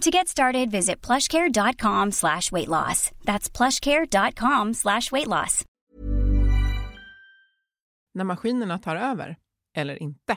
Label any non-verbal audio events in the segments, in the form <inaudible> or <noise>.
To get started, visit plushcare.com slash weight loss. That's plushcare.com slash weight loss. När maskinerna tar över, eller inte.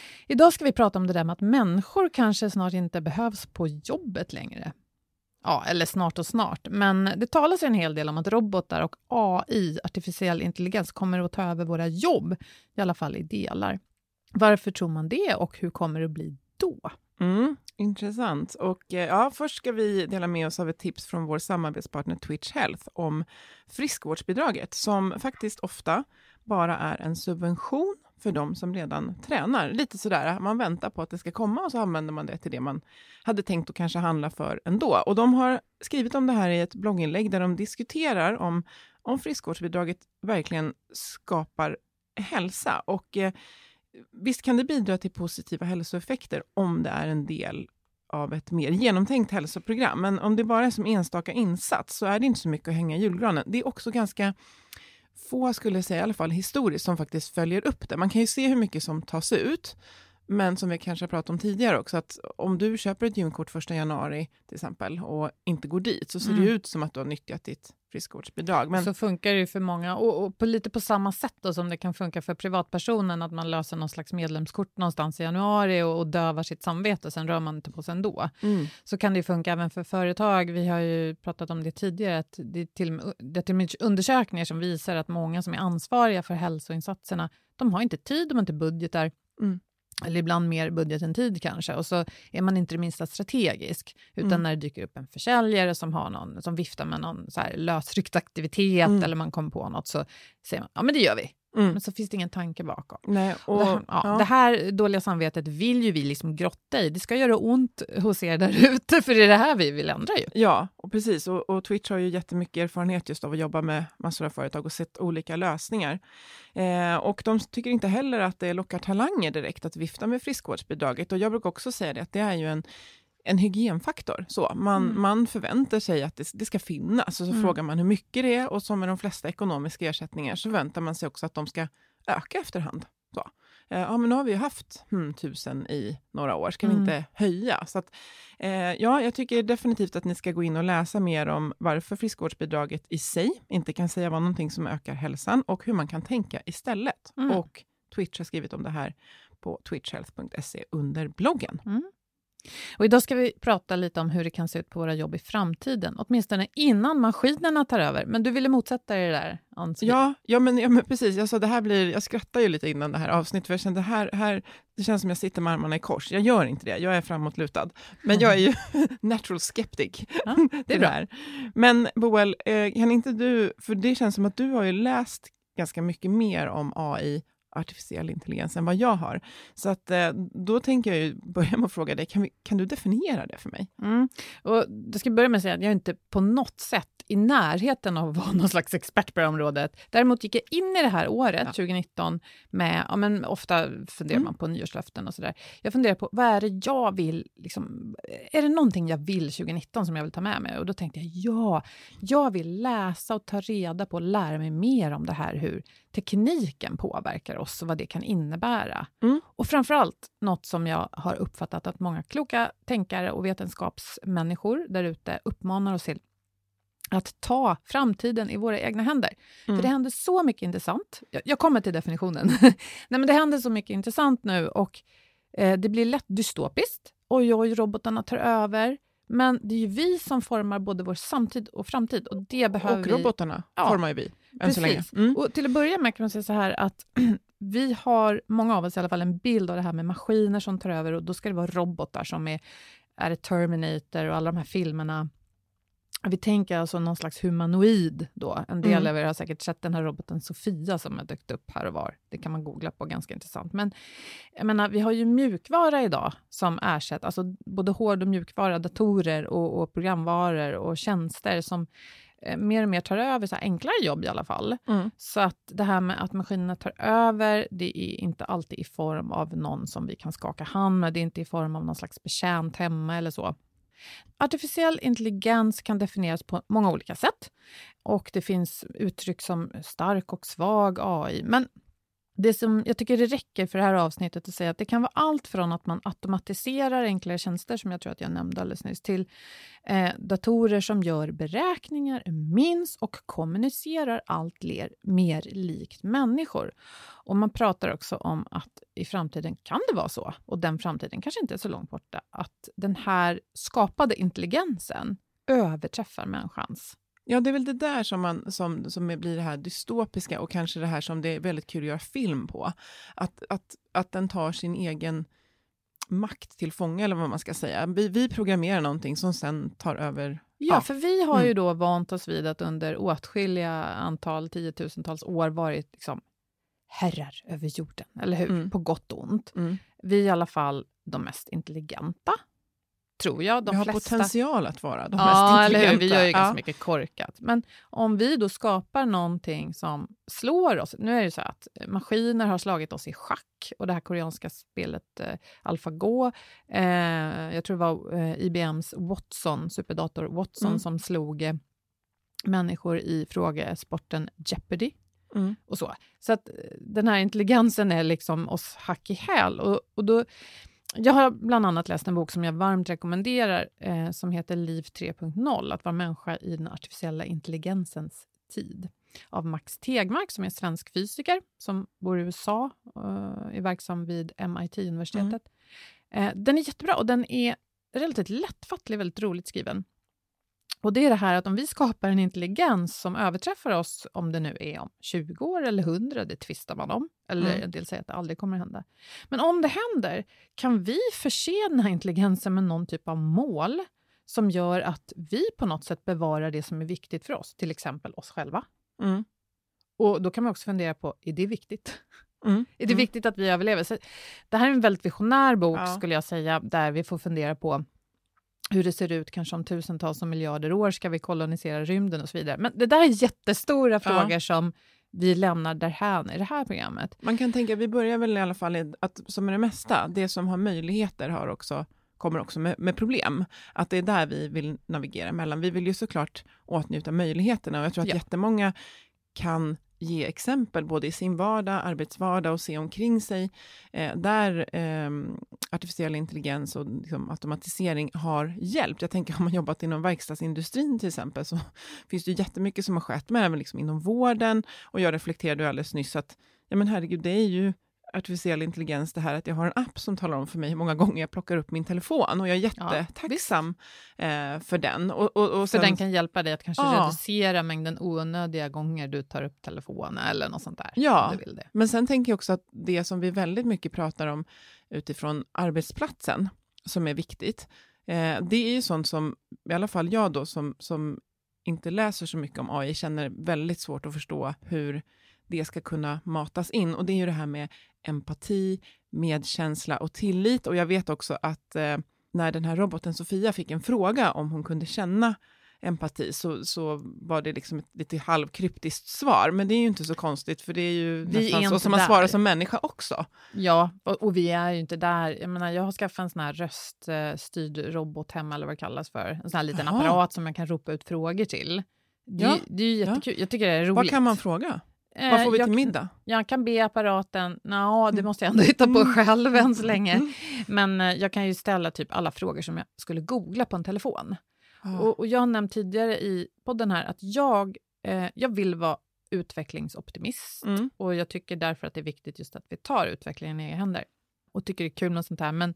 Idag ska vi prata om det där med att människor kanske snart inte behövs på jobbet längre. Ja, eller snart och snart, men det talas en hel del om att robotar och AI, artificiell intelligens, kommer att ta över våra jobb, i alla fall i delar. Varför tror man det och hur kommer det att bli då? Mm, intressant. Och, eh, ja, först ska vi dela med oss av ett tips från vår samarbetspartner Twitch Health om friskvårdsbidraget, som faktiskt ofta bara är en subvention för de som redan tränar. Lite sådär, man väntar på att det ska komma och så använder man det till det man hade tänkt att kanske handla för ändå. Och de har skrivit om det här i ett blogginlägg där de diskuterar om, om friskvårdsbidraget verkligen skapar hälsa. Och eh, visst kan det bidra till positiva hälsoeffekter om det är en del av ett mer genomtänkt hälsoprogram. Men om det bara är som enstaka insats så är det inte så mycket att hänga i julgranen. Det är också ganska få, skulle jag säga, i alla fall historiskt, som faktiskt följer upp det. Man kan ju se hur mycket som tas ut, men som vi kanske har pratat om tidigare också, att om du köper ett gymkort första januari till exempel och inte går dit, så ser mm. det ut som att du har nyttjat ditt friskvårdsbidrag. Men... Så funkar det ju för många, och, och på, lite på samma sätt då, som det kan funka för privatpersonen, att man löser någon slags medlemskort någonstans i januari och, och dövar sitt samvete, sen rör man inte på sig ändå. Mm. Så kan det funka även för företag. Vi har ju pratat om det tidigare, att det, till, det är till och med undersökningar som visar att många som är ansvariga för hälsoinsatserna, de har inte tid, de har inte budgetar. Mm eller ibland mer budget än tid kanske, och så är man inte det minsta strategisk, utan mm. när det dyker upp en försäljare som, har någon, som viftar med någon så här lösryckt aktivitet, mm. eller man kommer på något, så säger man ja men det gör vi. Mm. Men så finns det ingen tanke bakom. Nej, och, det, här, ja, ja. det, här, dåliga samvetet vill ju vi liksom grotta i. Det ska göra ont hos er där ute, för det är det här vi vill ändra ju. Ja, och precis. Och, och, Twitch har ju jättemycket erfarenhet just av att jobba med massor av företag och sett olika lösningar. Eh, och de tycker inte heller att det lockar talanger direkt att vifta med friskvårdsbidraget. Och jag brukar också säga det, att det är ju en en hygienfaktor. Så man, mm. man förväntar sig att det, det ska finnas, och så mm. frågar man hur mycket det är och som med de flesta ekonomiska ersättningar så förväntar man sig också att de ska öka efterhand. Så. Eh, ja, men nu har vi haft hmm, tusen i några år, ska mm. vi inte höja? Så att, eh, ja, jag tycker definitivt att ni ska gå in och läsa mer om varför friskvårdsbidraget i sig inte kan säga vara någonting som ökar hälsan och hur man kan tänka istället. Mm. Och Twitch har skrivit om det här på twitchhealth.se under bloggen. Mm. Och idag ska vi prata lite om hur det kan se ut på våra jobb i framtiden, åtminstone innan maskinerna tar över. Men du ville motsätta dig det där, Ansvi. Ja, ja, men, ja, men precis. Jag, sa, det här blir, jag skrattar ju lite innan det här avsnittet, för jag kände här, här, det känns som jag sitter med armarna i kors. Jag gör inte det, jag är framåtlutad. Men jag är ju <laughs> natural skeptic. Ja, <laughs> det är bra. Här. Men Boel, eh, kan inte du, för det känns som att du har ju läst ganska mycket mer om AI artificiell intelligens än vad jag har. Så att, eh, då tänker jag ju börja med att fråga dig, kan, vi, kan du definiera det för mig? Mm. Och jag ska börja med att säga att jag inte på något sätt i närheten av att vara <laughs> någon slags expert på det här området. Däremot gick jag in i det här året, ja. 2019, med, ja men ofta funderar mm. man på nyårslöften och sådär. Jag funderar på, vad är det jag vill, liksom, är det någonting jag vill 2019 som jag vill ta med mig? Och då tänkte jag, ja, jag vill läsa och ta reda på och lära mig mer om det här, hur tekniken påverkar oss och vad det kan innebära. Mm. Och framförallt något som jag har uppfattat att många kloka tänkare och vetenskapsmänniskor där ute uppmanar oss till att ta framtiden i våra egna händer. Mm. För det händer så mycket intressant. Jag, jag kommer till definitionen. <laughs> Nej, men det händer så mycket intressant nu och eh, det blir lätt dystopiskt. Oj, oj, robotarna tar över. Men det är ju vi som formar både vår samtid och framtid. Och det behöver Och robotarna vi... ja, formar ju vi, än precis. så länge. Mm. Och till att börja med kan man säga så här att <clears throat> vi har, många av oss i alla fall, en bild av det här med maskiner som tar över och då ska det vara robotar som är, är Terminator och alla de här filmerna vi tänker alltså någon slags humanoid då. En del mm. av er har säkert sett den här roboten Sofia som har dykt upp här och var. Det kan man googla på, ganska intressant. Men jag menar, vi har ju mjukvara idag som ersätter, alltså både hård och mjukvara, datorer och, och programvaror och tjänster som eh, mer och mer tar över så enklare jobb i alla fall. Mm. Så att det här med att maskinerna tar över, det är inte alltid i form av någon som vi kan skaka hand med, det är inte i form av någon slags betjänt hemma eller så. Artificiell intelligens kan definieras på många olika sätt och det finns uttryck som stark och svag AI. Men det som jag tycker det räcker för det här avsnittet att säga att det kan vara allt från att man automatiserar enklare tjänster, som jag tror att jag nämnde alldeles nyss, till eh, datorer som gör beräkningar, minns och kommunicerar allt ler, mer likt människor. Och man pratar också om att i framtiden kan det vara så, och den framtiden kanske inte är så långt borta, att den här skapade intelligensen överträffar människans Ja, det är väl det där som, man, som, som blir det här dystopiska och kanske det här som det är väldigt kul att göra film på. Att, att, att den tar sin egen makt till fånga, eller vad man ska säga. Vi, vi programmerar någonting som sen tar över. Ja, ja. för vi har mm. ju då vant oss vid att under åtskilliga antal, tiotusentals år varit liksom herrar över jorden, eller hur? Mm. På gott och ont. Mm. Vi är i alla fall de mest intelligenta tror jag. De vi har flesta... potential att vara de ja, mest eller hur? Vi gör ju ganska mycket korkat. Men om vi då skapar någonting som slår oss... Nu är det så att maskiner har slagit oss i schack och det här koreanska spelet eh, AlphaGo, eh, jag tror det var eh, IBMs Watson, superdator Watson, mm. som slog eh, människor i frågesporten Jeopardy. Mm. Och så så att eh, den här intelligensen är liksom oss hack i häl. Och, och då jag har bland annat läst en bok som jag varmt rekommenderar eh, som heter Liv 3.0, att vara människa i den artificiella intelligensens tid av Max Tegmark som är svensk fysiker som bor i USA och eh, är verksam vid MIT-universitetet. Mm. Eh, den är jättebra och den är relativt lättfattlig, väldigt roligt skriven. Och det är det här att om vi skapar en intelligens som överträffar oss, om det nu är om 20 år eller 100, det tvistar man om. Eller mm. en del säger att det aldrig kommer att hända. Men om det händer, kan vi förse den här intelligensen med någon typ av mål som gör att vi på något sätt bevarar det som är viktigt för oss, till exempel oss själva. Mm. Och då kan man också fundera på, är det viktigt? Mm. Är det mm. viktigt att vi överlever? Så det här är en väldigt visionär bok, ja. skulle jag säga, där vi får fundera på hur det ser ut kanske om tusentals och miljarder år, ska vi kolonisera rymden och så vidare. Men det där är jättestora frågor som vi lämnar därhän i det här programmet. Man kan tänka, vi börjar väl i alla fall att som med det mesta, det som har möjligheter har också kommer också med, med, problem. Att det är där vi vill navigera mellan. Vi vill ju såklart åtnjuta möjligheterna och jag tror att ja. jättemånga kan ge exempel både i sin vardag, arbetsvardag och se omkring sig, eh, där eh, artificiell intelligens och liksom, automatisering har hjälpt. Jag tänker om man jobbat inom verkstadsindustrin till exempel, så <laughs> finns det jättemycket som har skett, men även liksom inom vården. Och jag reflekterade alldeles nyss att, ja men herregud, det är ju artificiell intelligens det här att jag har en app som talar om för mig hur många gånger jag plockar upp min telefon och jag är jättetacksam ja, eh, för den. Och, och, och sen, för den kan hjälpa dig att kanske ja. reducera mängden onödiga gånger du tar upp telefonen eller något sånt där. Ja, men sen tänker jag också att det som vi väldigt mycket pratar om utifrån arbetsplatsen, som är viktigt, eh, det är ju sånt som, i alla fall jag då, som, som inte läser så mycket om AI, känner väldigt svårt att förstå hur det ska kunna matas in. Och det är ju det här med empati, medkänsla och tillit. Och jag vet också att eh, när den här roboten Sofia fick en fråga om hon kunde känna empati så, så var det liksom ett lite halvkryptiskt svar. Men det är ju inte så konstigt för det är ju vi nästan är så som man där. svarar som människa också. Ja, och, och, vi är ju inte där. Jag menar, jag har skaffat en sån här röststyrd robot hemma eller vad det kallas för. En sån här liten Aha. apparat som jag kan ropa ut frågor till. Det, ja. det är ju jättekul. Ja. Jag tycker det är roligt. Vad kan man fråga? Vad får vi jag, till middag? Jag kan be apparaten, ja det mm. måste jag ändå hitta på mm. själv än så länge. Mm. Men eh, jag kan ju ställa typ alla frågor som jag skulle googla på en telefon. Oh. Och, och, jag har nämnt tidigare i podden här att jag, eh, jag vill vara utvecklingsoptimist mm. och jag tycker därför att det är viktigt just att vi tar utvecklingen i egna händer och tycker det är kul med sånt här. Men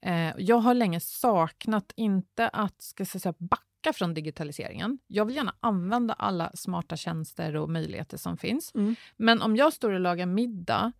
eh, jag har länge saknat, inte att ska säga, backa backa från digitaliseringen. Jag vill gärna använda alla smarta tjänster och möjligheter som finns. Mm. Men om jag står och lagar middag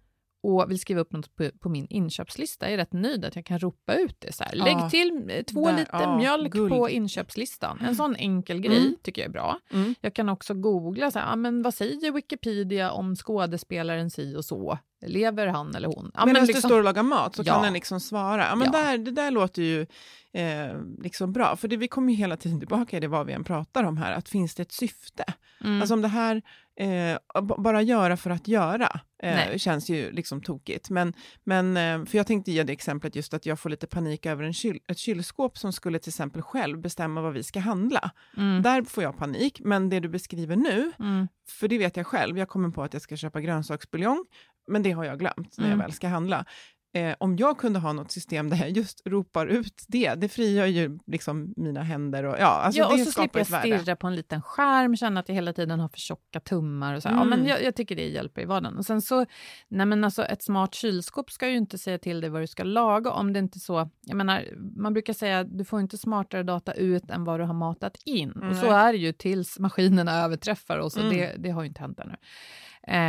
och vill skriva upp något på, på, min inköpslista, jag är rätt nöjd att jag kan ropa ut det. Så här. Lägg ja, till eh, två där, liter ja, mjölk guld. på inköpslistan. En sån enkel grej mm. tycker jag är bra. Mm. Jag kan också googla, så här, ah, men vad säger Wikipedia om skådespelaren si och så? Lever han eller hon? Ja, men liksom, du står och lagar mat så ja. kan den liksom svara. Ja, men ja. Där, det där låter ju eh, liksom bra, för det, vi kommer ju hela tiden tillbaka i det vad vi än pratar om här, att finns det ett syfte? Mm. Alltså om det här eh, bara göra för att göra eh, känns ju liksom tokigt. Men, men, eh, för jag tänkte ge det exemplet just att jag får lite panik över en kyl, ett kylskåp som skulle till exempel själv bestämma vad vi ska handla. Mm. Där får jag panik, men det du beskriver nu, mm. för det vet jag själv, jag kommer på att jag ska köpa grönsaksbuljong, men det har jag glömt när jag mm. väl ska handla eh, om jag kunde ha något system där jag just ropar ut det, det frigör ju liksom mina händer. Och, ja, alltså ja, och så slipper jag stirra på en liten skärm, känna att jag hela tiden har för tjocka tummar. Och så. Mm. Ja, men mm. jag, jag, tycker det hjälper i vardagen. Och sen så, nej men alltså, ett smart kylskåp ska ju inte säga till dig vad du ska laga om det inte så... Jag menar, man brukar säga att du får inte smartare data ut än vad du har matat in. Mm. Och så är det ju tills maskinerna överträffar oss, och mm. det, det har ju inte hänt ännu.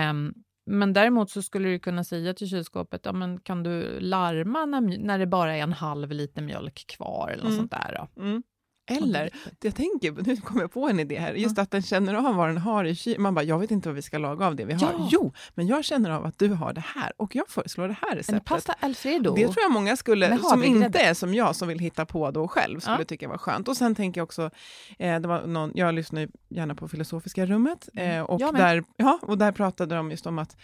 Um, men däremot så skulle du kunna säga till kylskåpet, ja, men kan du larma när, när det bara är en halv liter mjölk kvar eller något mm. sånt där. Då? Mm. Eller, jag tänker, <laughs> nu kommer jag på en idé här, just att den känner av vad den har i kylen. Man bara, jag vet inte vad vi ska laga av det vi har. Ja. Jo, men jag känner av att du har det här och jag föreslår det här receptet. En pasta alfredo. Det tror jag många skulle, som inte är som jag, som vill hitta på då själv, skulle ja. tycka var skönt. Och sen tänker jag också, eh, det var någon, jag lyssnar gärna på Filosofiska rummet, mm. eh, och, där, ja, och där pratade de just om att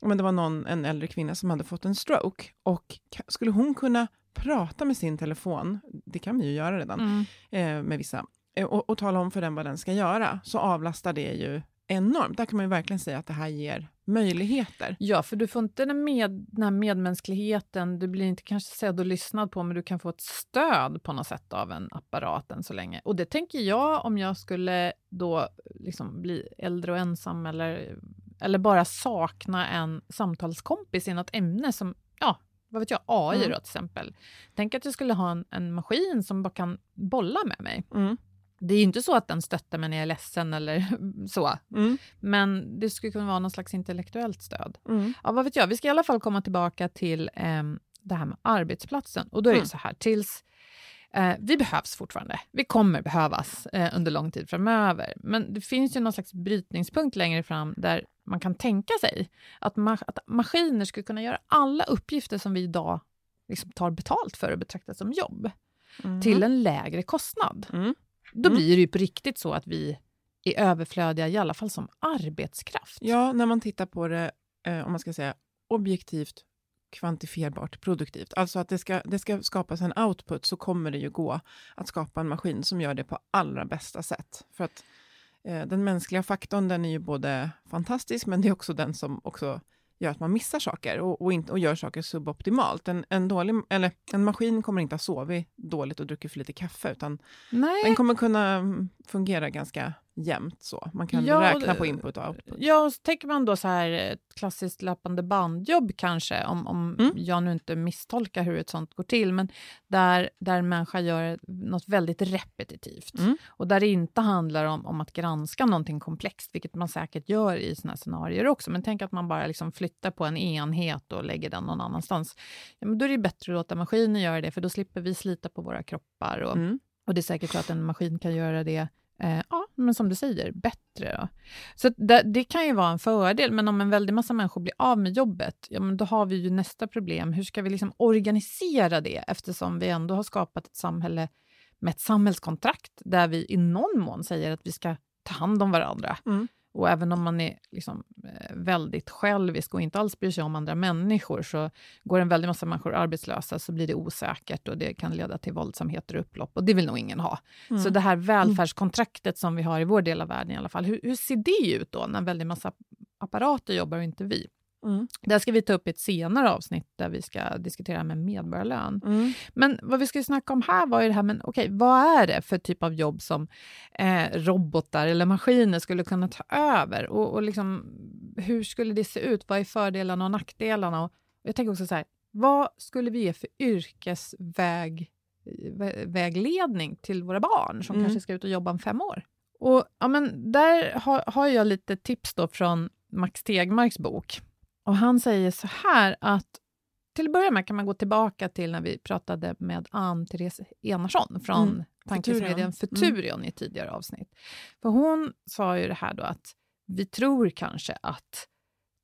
men det var någon, en äldre kvinna som hade fått en stroke och skulle hon kunna prata med sin telefon, det kan vi ju göra redan mm. eh, med vissa, eh, och, och, tala om för den vad den ska göra, så avlastar det ju enormt. Där kan man ju verkligen säga att det här ger möjligheter. Ja, för du får inte den, med, den här medmänskligheten, du blir inte kanske sedd och lyssnad på, men du kan få ett stöd på något sätt av en apparat än så länge. Och det tänker jag om jag skulle då liksom bli äldre och ensam eller, eller bara sakna en samtalskompis i något ämne som, ja, vad vet jag, AI mm. då till exempel. Tänk att jag skulle ha en, en maskin som bara kan bolla med mig. Mm. Det är ju inte så att den stöttar mig när jag är ledsen eller <laughs> så, mm. men det skulle kunna vara någon slags intellektuellt stöd. Mm. Ja, vad vet jag, vi ska i alla fall komma tillbaka till eh, det här med arbetsplatsen. Och då är det mm. så här, tills eh, vi behövs fortfarande. Vi kommer behövas eh, under lång tid framöver. Men det finns ju någon slags brytningspunkt längre fram där man kan tänka sig att, ma att maskiner skulle kunna göra alla uppgifter som vi idag liksom tar betalt för och betraktar som jobb, mm. till en lägre kostnad. Mm. Då mm. blir det ju på riktigt så att vi är överflödiga, i alla fall som arbetskraft. Ja, när man tittar på det, eh, om man ska säga objektivt, kvantifierbart, produktivt. Alltså att det ska, det ska skapas en output, så kommer det ju gå att skapa en maskin som gör det på allra bästa sätt. För att den mänskliga faktorn, den är ju både fantastisk, men det är också den som också gör att man missar saker och, och, inte, och gör saker suboptimalt. En, en, dålig, eller, en maskin kommer inte ha sovit dåligt och druckit för lite kaffe, utan Nej. den kommer kunna fungera ganska jämnt så. Man kan Ja, räkna på input och output. Ja, och så tänker man då så här ett klassiskt löpande bandjobb kanske, om, om Mm. jag nu inte misstolkar hur ett sånt går till, men där, där en människa gör något väldigt repetitivt. Mm. Och där det inte handlar om, om att granska någonting komplext, vilket man säkert gör i såna här scenarier också. Men tänk att man bara liksom flyttar på en enhet och lägger den någon annanstans. Ja, men då är det bättre att låta maskinen göra det, för då slipper vi slita på våra kroppar. Och, Mm. och det är säkert så att en maskin kan göra det, eh, ja, men som du säger, bättre. Då. Så det, det kan ju vara en fördel, men om en väldig massa människor blir av med jobbet, ja, men då har vi ju nästa problem. Hur ska vi liksom organisera det, eftersom vi ändå har skapat ett samhälle med ett samhällskontrakt, där vi i någon mån säger att vi ska ta hand om varandra. Mm. Och även om man är liksom, eh, väldigt självisk och inte alls bryr sig om andra människor, så går en väldig massa människor arbetslösa så blir det osäkert och det kan leda till våldsamheter och upplopp och det vill nog ingen ha. Mm. Så det här välfärdskontraktet som vi har i vår del av världen i alla fall, hur, hur ser det ut då när en väldig massa apparater jobbar och inte vi? Mm. Det ska vi ta upp i ett senare avsnitt där vi ska diskutera med medborgarlön. Mm. Men vad vi ska snacka om här var ju det här, men okej, vad är det för typ av jobb som eh, robotar eller maskiner skulle kunna ta över? Och, och liksom, hur skulle det se ut? Vad är fördelarna och nackdelarna? Och jag tänker också så här, vad skulle vi ge för yrkesväg vä- vägledning till våra barn som Mm. kanske ska ut och jobba om fem år? Och ja, men där har, har jag lite tips då från Max Tegmarks bok. Och han säger så här att till att börja med kan man gå tillbaka till när vi pratade med Ann-Therese Enarsson från Mm, tankesmedjan Futurion. Futurion i tidigare avsnitt. För hon sa ju det här då att vi tror kanske att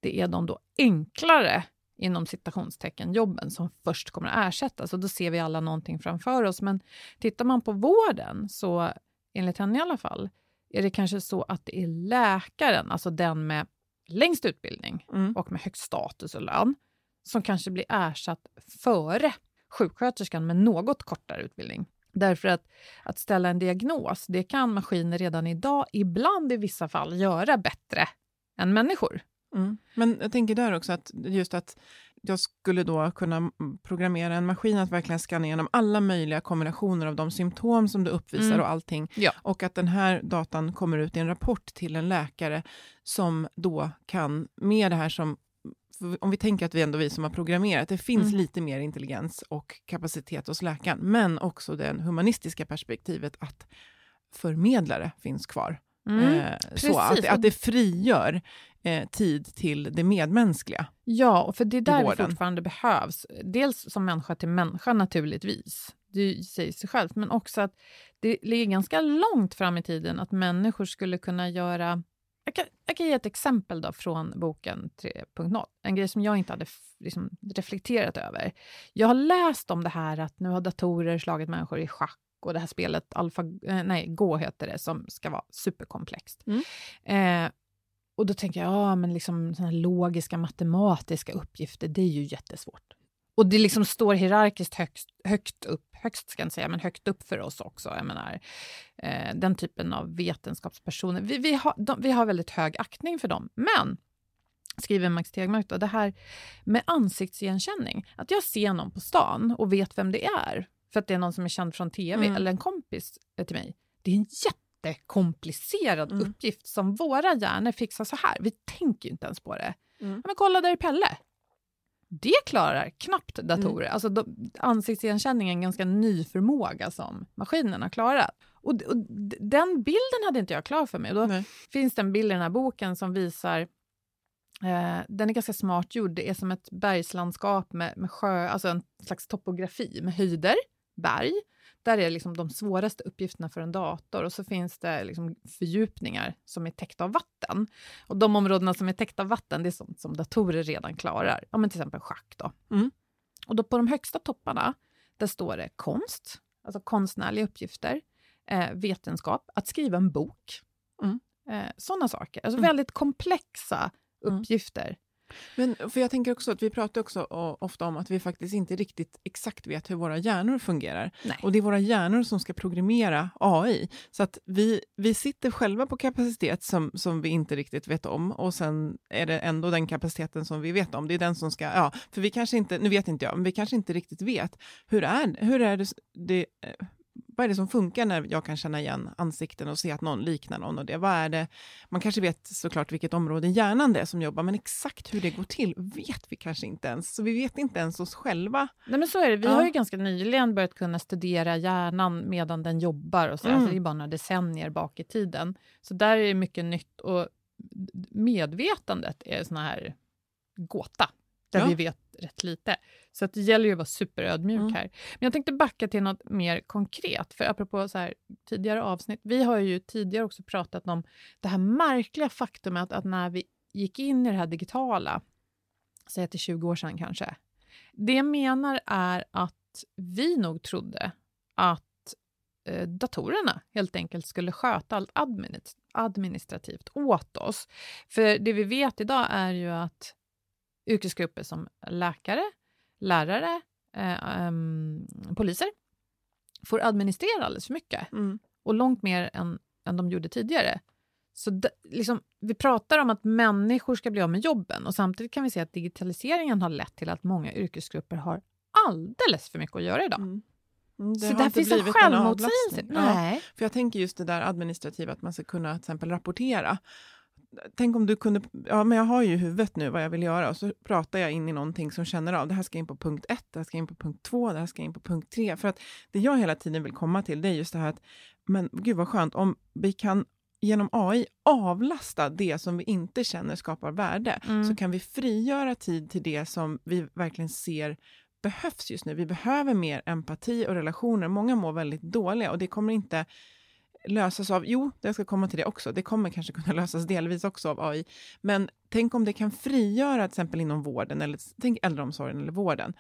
det är de då enklare inom citationstecken jobben som först kommer att ersättas och då ser vi alla någonting framför oss. Men tittar man på vården så, enligt henne i alla fall, är det kanske så att det är läkaren, alltså den med längst utbildning Mm. och med högst status och lön, som kanske blir ersatt före sjuksköterskan med något kortare utbildning. Därför att, att ställa en diagnos, det kan maskiner redan idag, ibland i vissa fall, göra bättre än människor. Mm. Men jag tänker där också att just att jag skulle då kunna mm, programmera en maskin att verkligen scanna igenom alla möjliga kombinationer av de symptom som du uppvisar Mm. och allting. Ja. Och att den här datan kommer ut i en rapport till en läkare som då kan, med det här som om vi tänker att vi ändå vi som har programmerat, det finns Mm. lite mer intelligens och kapacitet hos läkaren, men också det humanistiska perspektivet att förmedlare finns kvar. Mm. Eh, så att, att det frigör eh, tid till det medmänskliga. Ja, och för det är där vården. fortfarande behövs. Dels som människa till människa naturligtvis, det säger sig självt, men också att det ligger ganska långt fram i tiden att människor skulle kunna göra... Jag kan, jag kan ge ett exempel då från boken 3.0, en grej som jag inte hade liksom reflekterat över. Jag har läst om det här att nu har datorer slagit människor i schack och det här spelet Alpha, eh, nej, Go heter det, som ska vara superkomplext. Eh, och då tänker jag, ja men liksom såna här logiska matematiska uppgifter, det är ju jättesvårt. Och det liksom står hierarkiskt högst, högt upp, högst ska jag inte säga, men högt upp för oss också. Jag menar, eh, den typen av vetenskapspersoner. Vi, vi, har, de, vi har väldigt hög aktning för dem. Men, skriver Max Tegmark, då, det här med ansiktsigenkänning. Att jag ser någon på stan och vet vem det är, för att det är någon som är känd från tv, Mm. eller en kompis eh, till mig. Det är en jättekomplicerad Mm. uppgift som våra hjärnor fixar så här. Vi tänker inte ens på det. Mm. Men kolla där är Pelle. Det klarar knappt datorer. Alltså, de, ansiktsigenkänning är en ganska ny förmåga som maskinerna klarar. Och, och den bilden hade inte jag klar för mig. Och Då Nej. finns det en bild i den här boken som visar Eh, den är ganska smart gjord. Det är som ett bergslandskap med, med sjö, alltså en slags topografi med höjder, berg. Där är liksom de svåraste uppgifterna för en dator och så finns det liksom fördjupningar som är täckta av vatten. Och de områdena som är täckta av vatten, det är sånt som datorer redan klarar. Ja, men till exempel schack då. Mm. Och då på de högsta topparna, där står det konst, alltså konstnärliga uppgifter, eh, vetenskap, att skriva en bok. Mm. Eh, sådana saker. Alltså Mm. väldigt komplexa Mm. uppgifter. Men för jag tänker också att vi pratar också ofta om att vi faktiskt inte riktigt exakt vet hur våra hjärnor fungerar. Nej. Och det är våra hjärnor som ska programmera AI. Så att vi, vi sitter själva på kapacitet som, som vi inte riktigt vet om och sen är det ändå den kapaciteten som vi vet om. Det är den som ska, ja, för vi kanske inte, nu vet inte jag, men vi kanske inte riktigt vet hur är, hur är det, det eh, vad är det som funkar när jag kan känna igen ansikten och se att någon liknar någon? Och det? Vad är det? Man kanske vet såklart vilket område i hjärnan det är som jobbar, men exakt hur det går till vet vi kanske inte ens. Så vi vet inte ens oss själva. Nej, men så är det. Vi Ja. har ju ganska nyligen börjat kunna studera hjärnan medan den jobbar. Och så. Mm. Alltså, det är bara några decennier bak i tiden. Så där är det mycket nytt. Och medvetandet är såna här gåta, där Ja. vi vet rätt lite. Så att det gäller ju att vara superödmjuk Mm. här. Men jag tänkte backa till något mer konkret. För apropå så här, tidigare avsnitt, vi har ju tidigare också pratat om det här märkliga faktumet att när vi gick in i det här digitala, säg till 20 år sedan kanske, det jag menar är att vi nog trodde att eh, datorerna helt enkelt skulle sköta allt administ- administrativt åt oss. För det vi vet idag är ju att yrkesgrupper som läkare, lärare, eh, ehm, poliser får administrera alldeles för mycket Mm. och långt mer än, än de gjorde tidigare. Så d- liksom, vi pratar om att människor ska bli av med jobben och samtidigt kan vi se att digitaliseringen har lett till att många yrkesgrupper har alldeles för mycket att göra idag. Mm. Mm, det Så där finns en självmotsägelse. Ja. För jag tänker just det där administrativa, att man ska kunna till exempel rapportera. Tänk om du kunde, ja men jag har ju i huvudet nu vad jag vill göra och så pratar jag in i någonting som känner av, det här ska in på punkt ett, det här ska in på punkt två, det här ska in på punkt tre. För att det jag hela tiden vill komma till, det är just det här att, men gud vad skönt om vi kan genom AI avlasta det som vi inte känner skapar värde, Mm. så kan vi frigöra tid till det som vi verkligen ser behövs just nu. Vi behöver mer empati och relationer. Många mår väldigt dåliga och det kommer inte lösas av, jo, jag ska komma till det också, det kommer kanske kunna <laughs> lösas delvis också av AI, men tänk om det kan frigöra till exempel inom vården, eller tänk äldreomsorgen eller vården.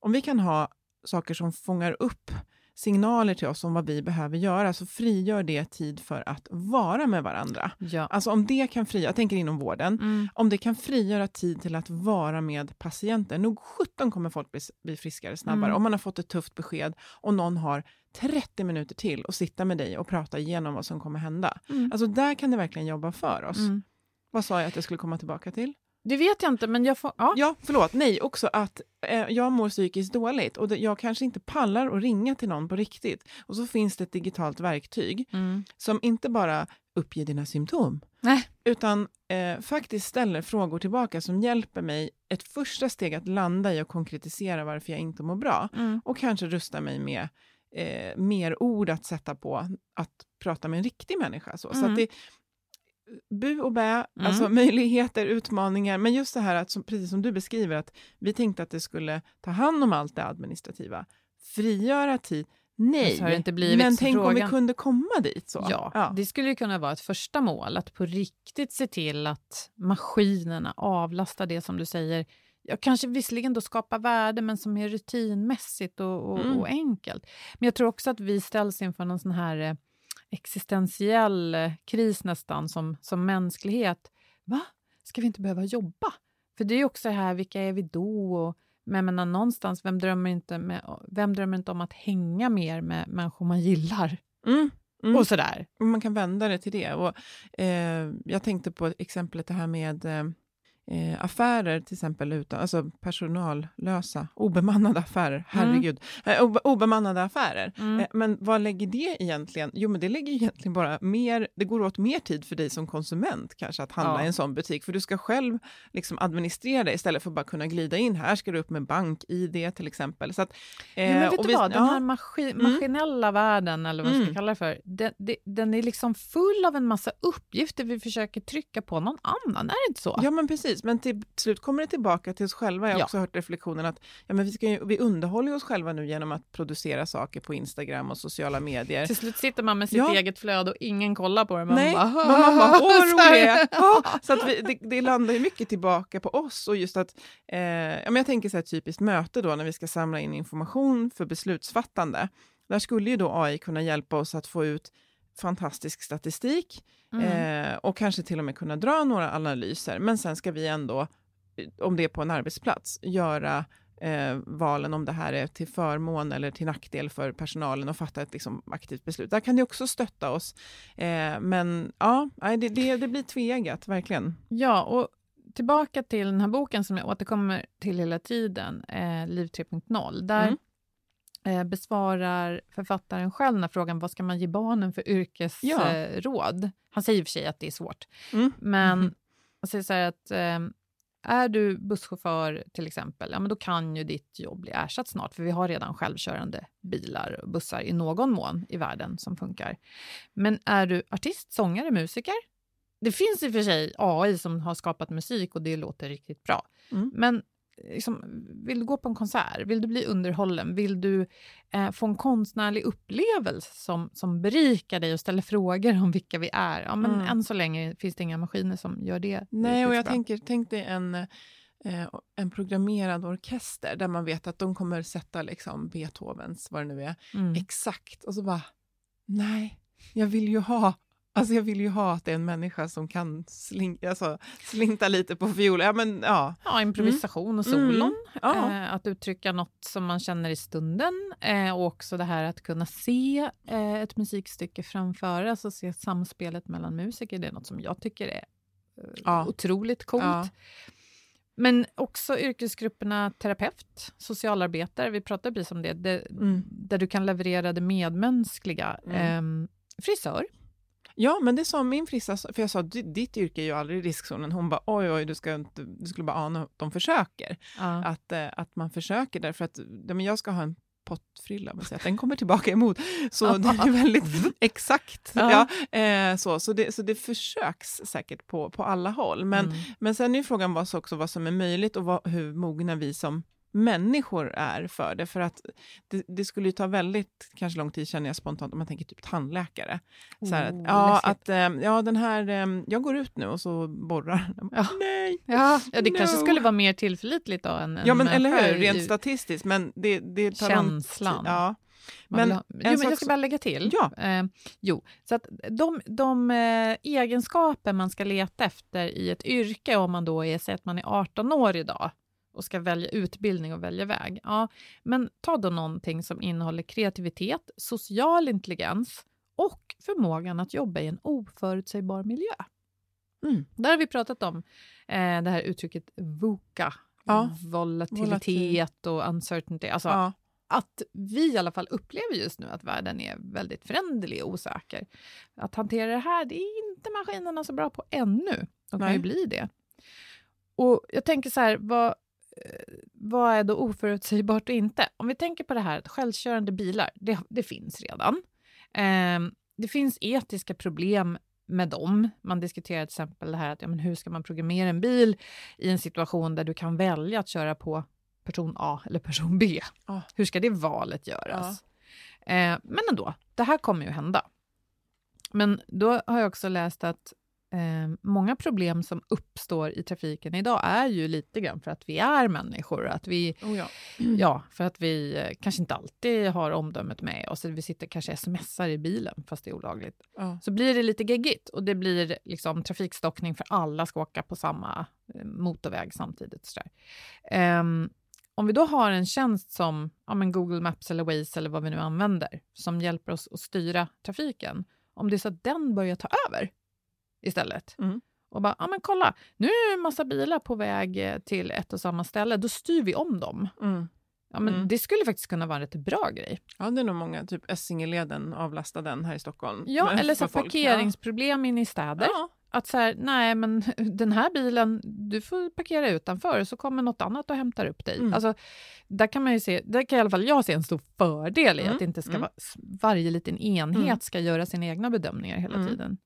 Om vi kan ha saker som fångar upp signaler till oss om vad vi behöver göra, så frigör det tid för att vara med varandra. Ja. Alltså om det kan frigöra, jag tänker inom vården, Mm. om det kan frigöra tid till att vara med patienten, nog 17 kommer folk bli, bli friskare snabbare. Mm. Om man har fått ett tufft besked och någon har 30 minuter till att sitta med dig och prata igenom vad som kommer hända. Mm. Alltså där kan det verkligen jobba för oss. Mm. Vad sa jag att jag skulle komma tillbaka till? Det vet jag inte, men jag får... Ja. Ja, förlåt. Nej, också att eh, jag mår psykiskt dåligt och det, jag kanske inte pallar att ringa till någon på riktigt. Och så finns det ett digitalt verktyg Mm. som inte bara uppger dina symptom, Nej. utan eh, faktiskt ställer frågor tillbaka som hjälper mig ett första steg att landa i och konkretisera varför jag inte mår bra Mm. och kanske rusta mig med eh, mer ord att sätta på att prata med en riktig människa. Så, så Mm. att det bu och bä, alltså möjligheter, utmaningar, men just det här att, som, precis som du beskriver, att vi tänkte att det skulle ta hand om allt det administrativa, frigöra tid, nej, Så men så tänk om vi frågan- kunde komma dit. Så. Ja, det skulle ju kunna vara ett första mål, att på riktigt se till att maskinerna avlastar det som du säger, ja, kanske visserligen då skapa värde, men som är rutinmässigt och, och, Mm. och enkelt. Men jag tror också att vi ställs inför någon sån här eh, existentiell eh, kris nästan, som, som mänsklighet. Va? Ska vi inte behöva jobba? För det är ju också det här, vilka är vi då? Och, men jag menar, någonstans, vem drömmer, inte med, vem drömmer inte om att hänga mer med människor man gillar? Mm. Mm. Och sådär. Man kan vända det till det. Och, eh, jag tänkte på exemplet det här med eh, eh, affärer, till exempel, utan, alltså personallösa, obemannade affärer. Herregud. Eh, ob obemannade affärer. Mm. Eh, men vad lägger det egentligen? Jo, men det lägger egentligen bara mer, det går åt mer tid för dig som konsument kanske att handla Ja. i en sån butik, för du ska själv liksom administrera det istället för att bara kunna glida in. Här ska du upp med bank-id till exempel. Så att, eh, Jo, men vet och du vad, den ja. här maskin, Mm. maskinella världen, eller vad jag ska Mm. kalla det för, den, den är liksom full av en massa uppgifter vi försöker trycka på någon annan, är det inte så? Ja, men precis. Men till slut kommer det tillbaka till oss själva. Jag har Ja. också hört reflektionen att ja, men vi, ska ju, vi underhåller oss själva nu genom att producera saker på Instagram och sociala medier. Till slut sitter man med sitt Ja. eget flöde och ingen kollar på det. Man Nej, bara, man bara, åh vad Så rolig här. jag är. Ja, Så att vi, det, det landar ju mycket tillbaka på oss och just att, eh, ja, men jag tänker så här typiskt möte då när vi ska samla in information för beslutsfattande. Där skulle ju då AI kunna hjälpa oss att få ut fantastisk statistik Mm. eh, och kanske till och med kunna dra några analyser. Men sen ska vi ändå, eh, om det är på en arbetsplats, göra eh, valen om det här är till förmån eller till nackdel för personalen och fatta ett liksom, aktivt beslut. Där kan det också stötta oss. Eh, men ja, det, det, det blir tvegat, verkligen. Ja, och tillbaka till den här boken som jag återkommer till hela tiden, eh, Liv 3.0. Där Mm. Eh, besvarar författaren själv den här frågan, vad ska man ge barnen för yrkesråd? Ja. Han säger i och för sig att det är svårt, Mm. men Mhm. han säger så här att eh, är du busschaufför till exempel, ja men då kan ju ditt jobb bli ersatt snart, för vi har redan självkörande bilar och bussar i någon mån i världen som funkar. Men är du artist, sångare, musiker? Det finns i och för sig AI som har skapat musik och det låter riktigt bra. Mm. Men liksom, vill du gå på en konsert? Vill du bli underhållen? Vill du eh, få en konstnärlig upplevelse som, som berikar dig och ställer frågor om vilka vi är? Ja, men Mm. än så länge finns det inga maskiner som gör det. Nej, och jag bra. tänker, tänk dig en, eh, en programmerad orkester där man vet att de kommer sätta liksom Beethovens, vad det nu är, Mm. exakt. Och så bara, nej, jag vill ju ha Alltså jag vill ju ha att det är en människa som kan sling, alltså, slinta lite på fiol. Ja, men, ja. Ja, improvisation och Mm. solon. Ja. Eh, att uttrycka något som man känner i stunden. Eh, och också det här att kunna se eh, ett musikstycke framföras och se samspelet mellan musiker. Det är något som jag tycker är eh, Ja. otroligt coolt. Ja. Men också yrkesgrupperna terapeut, socialarbetare, vi pratade precis om det, det Mm. där du kan leverera det medmänskliga. Mm. Ehm, frisör. Ja, men det sa min frissa, för jag sa "Di- ditt yrke är ju aldrig i riskzonen. Hon bara oj, oj, du, ska inte, du skulle bara ana att de försöker. Ja. Att, eh, att man försöker därför att ja, men jag ska ha en pottfrilla, men att den kommer tillbaka emot. Så <laughs> det är ju väldigt <laughs> exakt. Ja. Ja. eh, så så, det, så det försöks säkert på, på alla håll. Men, Mm. men sen är frågan också vad som är möjligt och vad, hur mogna vi som människor är för det. För att det, det skulle ju ta väldigt, kanske lång tid känner jag spontant, om man tänker typ tandläkare. Så här Oh, ja, läskigt. att eh, ja, den här, eh, jag går ut nu och så borrar. Ja. <laughs> Nej! Ja, ja, det kanske No. skulle vara mer tillförlitligt då än Ja, men eller hur? Rent statistiskt, men det, det tar Känslan. tid. Ja. Men ha, jo, en men jag ska bara lägga till. Ja. Eh, jo, så att de, de eh, egenskaper man ska leta efter i ett yrke, om man då är, säg att man är 18 år idag och ska välja utbildning och välja väg. Ja, men ta då någonting som innehåller kreativitet, social intelligens och förmågan att jobba i en oförutsägbar miljö. Mm. Där har vi pratat om eh, det här uttrycket VUCA, Ja. volatilitet och uncertainty. Alltså, Ja. att vi i alla fall upplever just nu att världen är väldigt föränderlig och osäker. Att hantera det här, det är inte maskinerna så bra på ännu. De kan Nej. ju bli det. Och jag tänker så här, vad, vad är då oförutsägbart och inte? Om vi tänker på det här att självkörande bilar, det, det finns redan. Ehm, det finns etiska problem med dem. Man diskuterar till exempel det här att ja, men hur ska man programmera en bil i en situation där du kan välja att köra på person A eller person B. Ja. Hur ska det valet göras? Eh, men ändå, det här kommer ju hända. Men då har jag också läst att eh, många problem som uppstår i trafiken idag är ju lite grann för att vi är människor. Att vi, Oh, ja. <clears throat> ja, för att vi eh, kanske inte alltid har omdömet med oss. eller Vi sitter kanske smsar i bilen fast det är olagligt. Ja. Så blir det lite geggigt och det blir liksom trafikstockning för alla ska åka på samma eh, motorväg samtidigt. Så. Ehm, om vi då har en tjänst som ja, men Google Maps eller Waze eller vad vi nu använder som hjälper oss att styra trafiken. Om det är så att den börjar ta över istället Mm. och bara, ja men kolla, nu är en massa bilar på väg eh, till ett och samma ställe, då styr vi om dem. Mm. Ja, men Mm. Det skulle faktiskt kunna vara en rätt bra grej. ja, det är nog många, typ Essingeleden, avlasta den här i Stockholm. Ja, eller så parkeringsproblem inne i städer. Ja. Att så här, nej men <laughs> den här bilen, du får parkera utanför så kommer något annat och hämtar upp dig. Mm. Alltså, där kan man ju se, där kan i alla fall jag se en stor fördel i Mm, att inte ska mm. vara, varje liten enhet Mm. ska göra sina egna bedömningar hela Mm. tiden.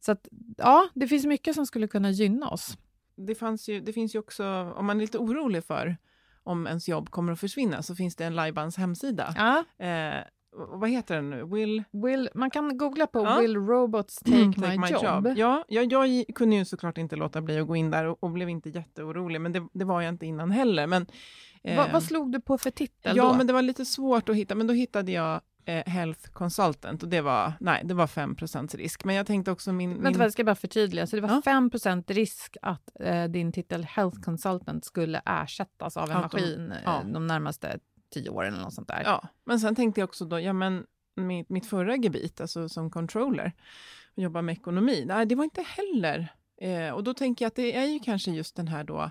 Så att, ja, det finns mycket som skulle kunna gynna oss. det, fanns ju, det finns ju också, om man är lite orolig för om ens jobb kommer att försvinna, så finns det en Lajbans hemsida. Ja, Eh, vad heter den nu? Will will, man kan googla på Ja. “Will robots take, my, job?” Ja, ja, jag kunde ju såklart inte låta bli att gå in där och, och blev inte jätteorolig, men det, det var jag inte innan heller. Men, eh, vad, vad slog du på för titel ja, då? men det var lite svårt att hitta, men då hittade jag eh, Health Consultant och det var, nej, det var 5% risk. Men jag tänkte också min... Vänta, min jag ska bara förtydliga. Så det var Ja. 5 risk att eh, din titel Health Consultant skulle ersättas av en Autom- maskin eh, ja. de närmaste tio åren eller något sånt där. Ja, men sen tänkte jag också då, ja men mitt, mitt förra gebit, alltså som controller, och jobba med ekonomi, nej det var inte heller, eh, och då tänker jag att det är ju kanske just den här då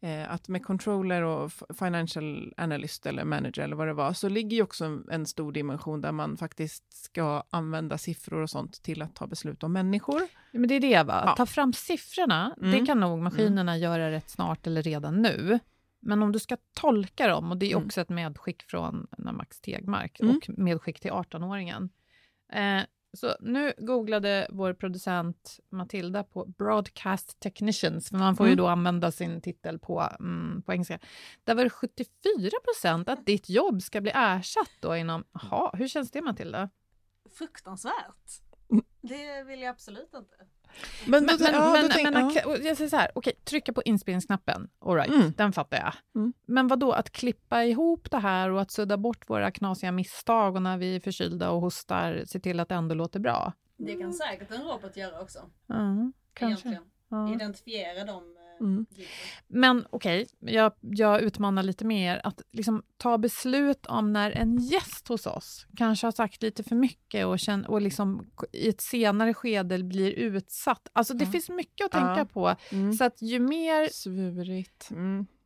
eh, att med controller och financial analyst eller manager eller vad det var, så ligger ju också en stor dimension där man faktiskt ska använda siffror och sånt till att ta beslut om människor. Men det är det, va? Ja. Ta fram siffrorna, Mm. det kan nog maskinerna göra rätt snart eller redan nu. Men om du ska tolka dem, och det är Mm. också ett medskick från Max Tegmark Mm. och medskick till 18-åringen. Eh, så nu googlade vår producent Matilda på Broadcast Technicians, för man får ju Mm. då använda sin titel på, mm, på engelska. Där var det 74 procent att ditt jobb ska bli ersatt då inom... Jaha, hur känns det Matilda? Fruktansvärt. Mm. Det vill jag absolut inte. Men, Men, men, ja, men, tänk- men ja. jag säger så här, okej, trycka på inspelningsknappen, all right, Mm. den fattar jag. Mm. Men vad då att klippa ihop det här och att sudda bort våra knasiga misstag och när vi är förkylda och hostar, se till att det ändå låter bra? Det kan säkert en robot göra också. Mm, kanske. Egentligen. Ja. Identifiera de eh, Mm. Men okej, jag, jag utmanar lite mer att liksom ta beslut om när en gäst hos oss kanske har sagt lite för mycket och, känn, och liksom i ett senare skede blir utsatt. Alltså det Ja. finns mycket att tänka på. Mm. Så att ju mer Svurigt.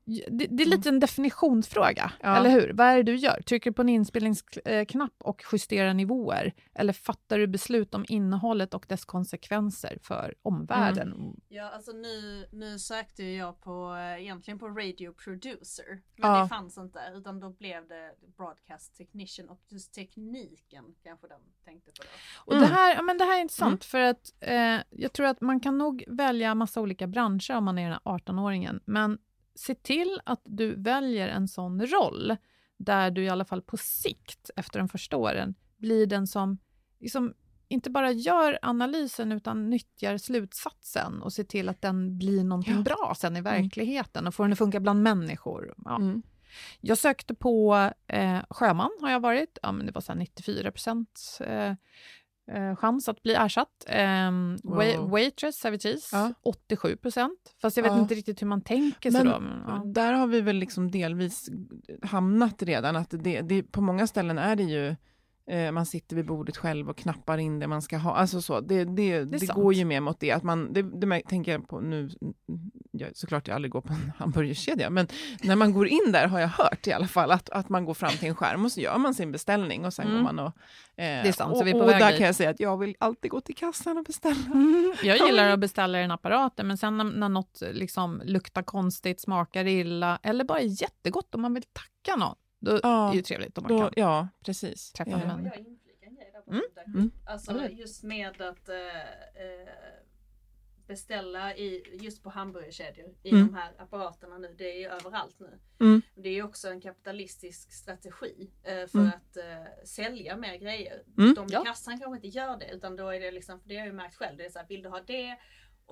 Mm. Det, det är lite en definitionsfråga, Ja. eller hur? Vad är det du gör? Trycker du på en inspelningsknapp och justerar nivåer? Eller fattar du beslut om innehållet och dess konsekvenser för omvärlden? Mm. Ja, alltså nu, nu sökte jag på, eh, egentligen på Radio Producer. Men Ja. det fanns inte, utan då blev det Broadcast Technician och just tekniken kanske de tänkte på då. Och det, här, ja, men det här är intressant, för att eh, jag tror att man kan nog välja massa olika branscher om man är den här 18-åringen, men se till att du väljer en sån roll där du i alla fall på sikt, efter de första åren, blir den som liksom, inte bara gör analysen utan nyttjar slutsatsen och ser till att den blir någonting Ja. bra sen i verkligheten och får den att funka bland människor. Ja. Mm. Jag sökte på eh, sjöman, har jag varit. Ja, men det var så här 94 procent eh, eh, chans att bli ersatt. Um, Wow. Waitress, servitris, Ja. 87 procent. Fast jag vet Ja. inte riktigt hur man tänker sig Men då. Men, ja. Där har vi väl liksom delvis hamnat redan, att det, det, på många ställen är det ju eh, man sitter vid bordet själv och knappar in det man ska ha. Alltså så, det, det, det, sant. går ju mer mot det. Att man, det, det tänker jag på nu, jag, såklart jag aldrig går på en <laughs> hamburgerkedja, men när man går in där har jag hört i alla fall att, att man går fram till en skärm och så gör man sin beställning och sen Mm. går man och... Eh, Det är sant, så och, vi är på och väg där dit. kan jag säga att jag vill alltid gå till kassan och beställa. Jag gillar att beställa i den apparaten, men sen när, när något liksom luktar konstigt, smakar illa eller bara är jättegott om man vill tacka någon, då Ja, är det ju trevligt om man Då, kan. ja, precis. Träffa Eh, jag inflika en grej där på Mm. Mm. Alltså just med att eh, beställa i, just på hamburgerkedjor i Mm. de här apparaterna nu. Det är ju överallt nu. Mm. Det är ju också en kapitalistisk strategi eh, för Mm. att eh, sälja mer grejer. Mm. De i Ja. kassan kanske inte gör det utan då är det liksom, för det har jag ju märkt själv, det är så här, vill du ha det?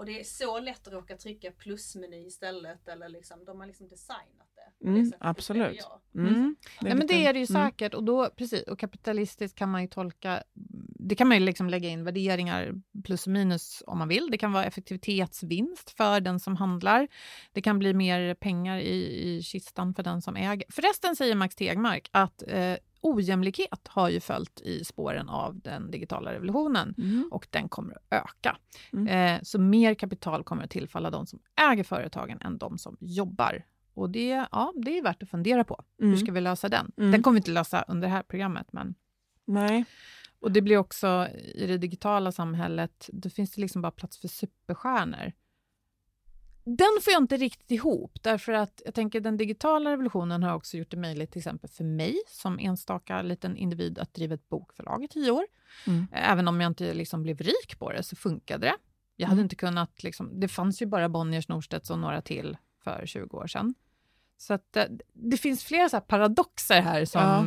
Och det är så lätt att råka trycka plusmeny istället eller liksom, de har liksom designat det. på det Mm, sättet, absolut. jag. Mm. Nej, men det är det ju mm. säkert. Och, då, precis, och kapitalistiskt kan man ju tolka... Det kan man ju liksom lägga in värderingar plus och minus om man vill. Det kan vara effektivitetsvinst för den som handlar. Det kan bli mer pengar i, i kistan för den som äger. Förresten säger Max Tegmark att eh, ojämlikhet har ju följt i spåren av den digitala revolutionen Mm. och den kommer att öka. Mm. Eh, så mer kapital kommer att tillfalla de som äger företagen än de som jobbar. Och det, ja, det är värt att fundera på. Mm. Hur ska vi lösa den? Mm. Den kommer vi inte lösa under det här programmet. Men... Nej. Och det blir också i det digitala samhället, då finns det liksom bara plats för superstjärnor. Den får jag inte riktigt ihop, därför att jag tänker den digitala revolutionen har också gjort det möjligt till exempel för mig som enstaka liten individ att driva ett bokförlag i tio år. Mm. Även om jag inte liksom blev rik på det så funkade det. Jag hade Mm. inte kunnat, liksom, det fanns ju bara Bonniers, Norstedts och några till för 20 år sedan. Så att, eh, det finns flera så här paradoxer här som Ja.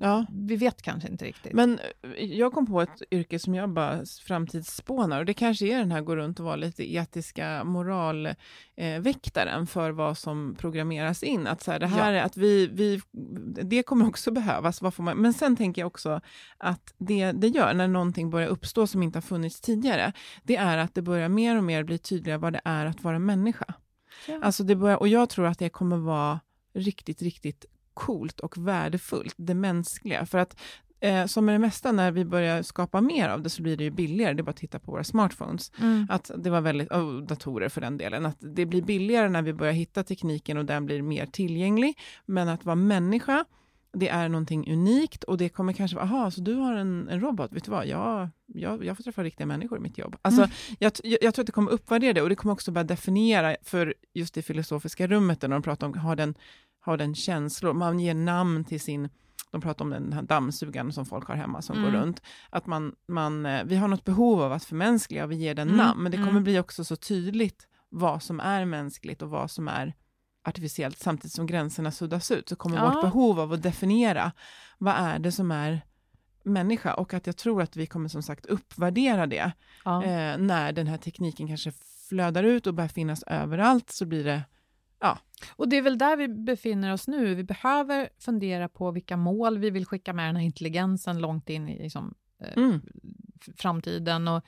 Ja. vi vet kanske inte riktigt. Men eh, jag kom på ett yrke som jag bara framtidsspånar och det kanske är den här gå runt och vara lite etiska moralväktaren eh, för vad som programmeras in. Att så här, det här är att vi, vi, det kommer också behövas. Vad får man, men sen tänker jag också att det det gör när någonting börjar uppstå som inte har funnits tidigare, det är att det börjar mer och mer bli tydligare vad det är att vara människa. Ja. Alltså det börjar, och jag tror att det kommer vara riktigt, riktigt coolt och värdefullt, det mänskliga. För att eh, som med det mesta, när vi börjar skapa mer av det så blir det ju billigare. Det är bara att titta på våra smartphones. Mm. Att det var väldigt, och datorer för den delen, att det blir billigare när vi börjar hitta tekniken och den blir mer tillgänglig. Men att vara människa, det är någonting unikt och det kommer kanske vara, aha, så du har en, en robot, vet du vad, jag, jag, jag får träffa riktiga människor i mitt jobb. Alltså, Mm. jag, jag, jag tror att det kommer uppvärdera det och det kommer också börja definiera för just det filosofiska rummet, där de pratar om, har den, har den känslor, man ger namn till sin de pratar om den här dammsugaren som folk har hemma som Mm. går runt. Att man, man, eh, vi har något behov av att förmänskliga och vi ger den Mm, namn, men det kommer mm. bli också så tydligt vad som är mänskligt och vad som är artificiellt, samtidigt som gränserna suddas ut, så kommer Ja. vårt behov av att definiera vad är det som är människa och att jag tror att vi kommer som sagt uppvärdera det Ja. eh, när den här tekniken kanske flödar ut och börjar finnas överallt så blir det Och det är väl där vi befinner oss nu. Vi behöver fundera på vilka mål vi vill skicka med den här intelligensen långt in i liksom, eh, mm, framtiden. Och,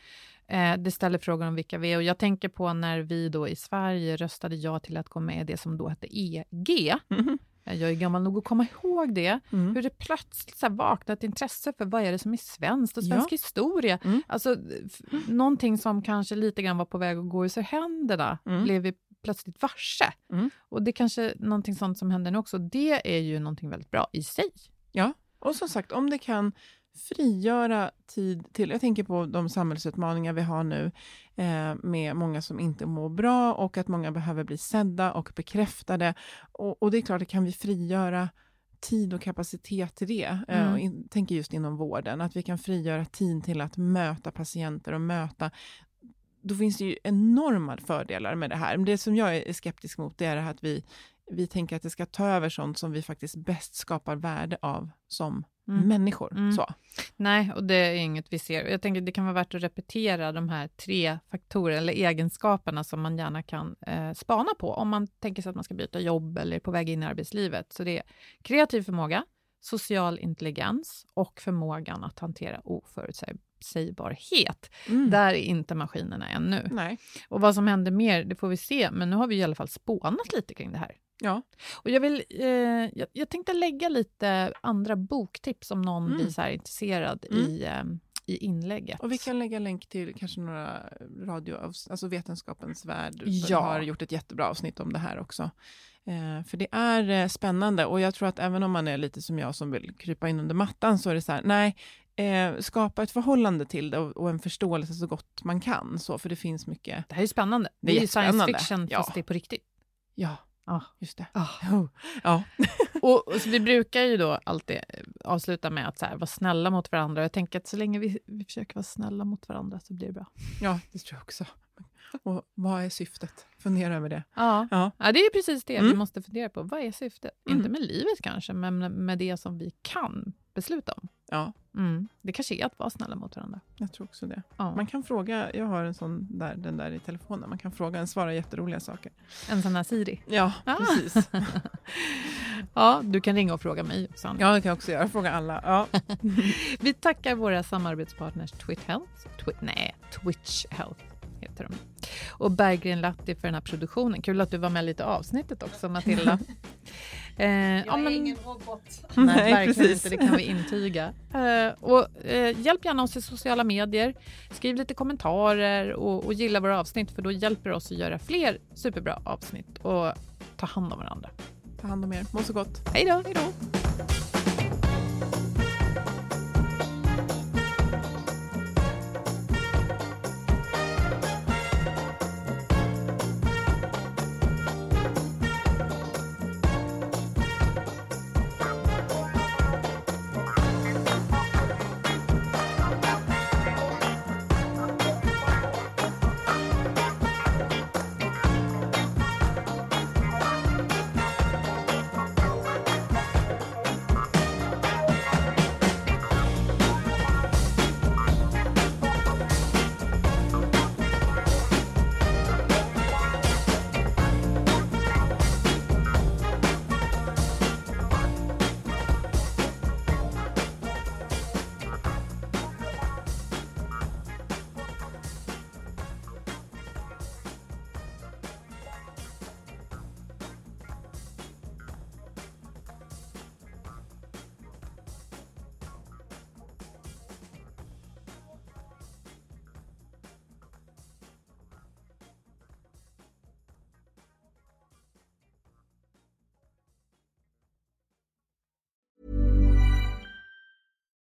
eh, det ställer frågor om vilka vi är. Och jag tänker på när vi då i Sverige röstade ja till att gå med i det som då hette EG. mhm, Eh, Jag är gammal nog att komma ihåg det. mm. Hur det plötsligt så vaknade ett intresse för vad är det som är svenskt och Ja. svensk historia. Mm. Alltså, f- någonting som kanske lite grann var på väg att gå ur händerna Mm. blev vi plötsligt varse. Mm. Och det är kanske någonting sånt som händer nu också. Det är ju någonting väldigt bra i sig. Och som sagt, om det kan frigöra tid till, jag tänker på de samhällsutmaningar vi har nu eh, med många som inte mår bra och att många behöver bli sedda och bekräftade. Och, och det är klart, det kan vi frigöra tid och kapacitet till det. Eh, Mm. in, tänker just inom vården, att vi kan frigöra tid till att möta patienter och möta då finns det ju enorma fördelar med det här. Men det som jag är skeptisk mot det är att vi, vi tänker att det ska ta över sånt som vi faktiskt bäst skapar värde av som Mm. människor. Mm. Så. Nej, och det är inget vi ser. Jag tänker det kan vara värt att repetera de här tre faktorerna eller egenskaperna som man gärna kan eh, spana på om man tänker sig att man ska byta jobb eller är på väg in i arbetslivet. Så det är kreativ förmåga, social intelligens och förmågan att hantera oförutsägbarhet. Mm. Där är inte maskinerna ännu. Nej. Och vad som händer mer, det får vi se, men nu har vi i alla fall spånat lite kring det här. Ja. Och jag, vill, eh, jag, jag tänkte lägga lite andra boktips om någon Mm. blir så här intresserad Mm. i, eh, i inlägget. Och vi kan lägga länk till kanske några radio, alltså Vetenskapens värld Ja. har gjort ett jättebra avsnitt om det här också. Eh, för det är eh, spännande och jag tror att även om man är lite som jag som vill krypa in under mattan så är det så här, nej, eh, skapa ett förhållande till det och, och en förståelse så gott man kan. Så, för det finns mycket, Det här är spännande. Det Det är är, ju science fiction Ja. fast det är på riktigt. ja, Ah. just det. Ah. <laughs> Ja. <laughs> Och, och vi brukar ju då alltid eh, avsluta med att så här, vara snälla mot varandra. Jag tänker att så länge vi, vi försöker vara snälla mot varandra så blir det bra. ja, det tror jag också. Och vad är syftet? Fundera över det. Ja, Ja. ja det är precis det vi Mm. måste fundera på. Vad är syftet? Mm. Inte med livet kanske, men med det som vi kan besluta om. Ja, Mm. Det kanske är att vara snälla mot varandra. jag tror också det. Ja. Man kan fråga, jag har en sån där, den där i telefonen, man kan fråga, den svarar jätteroliga saker. En sån här Siri. Ja, Ah. precis. <laughs> Ja, du kan ringa och fråga mig också. Ja, det kan jag också göra. Fråga alla. Ja. <laughs> Vi tackar våra samarbetspartners Twit Health, Twi- nej, Twitch Health heter de. Och Berggren Latti för den här produktionen. Kul att du var med lite i avsnittet också, Matilda. <laughs> eh, Jag ja, är men- ingen robot. Nej, Nej, verkligen precis. inte. Det kan vi intyga. Eh, och, eh, hjälp gärna oss i sociala medier. Skriv lite kommentarer och, och gilla våra avsnitt för då hjälper det oss att göra fler superbra avsnitt och ta hand om varandra. Ta hand om er. Må så gott. Hej då! Hej då.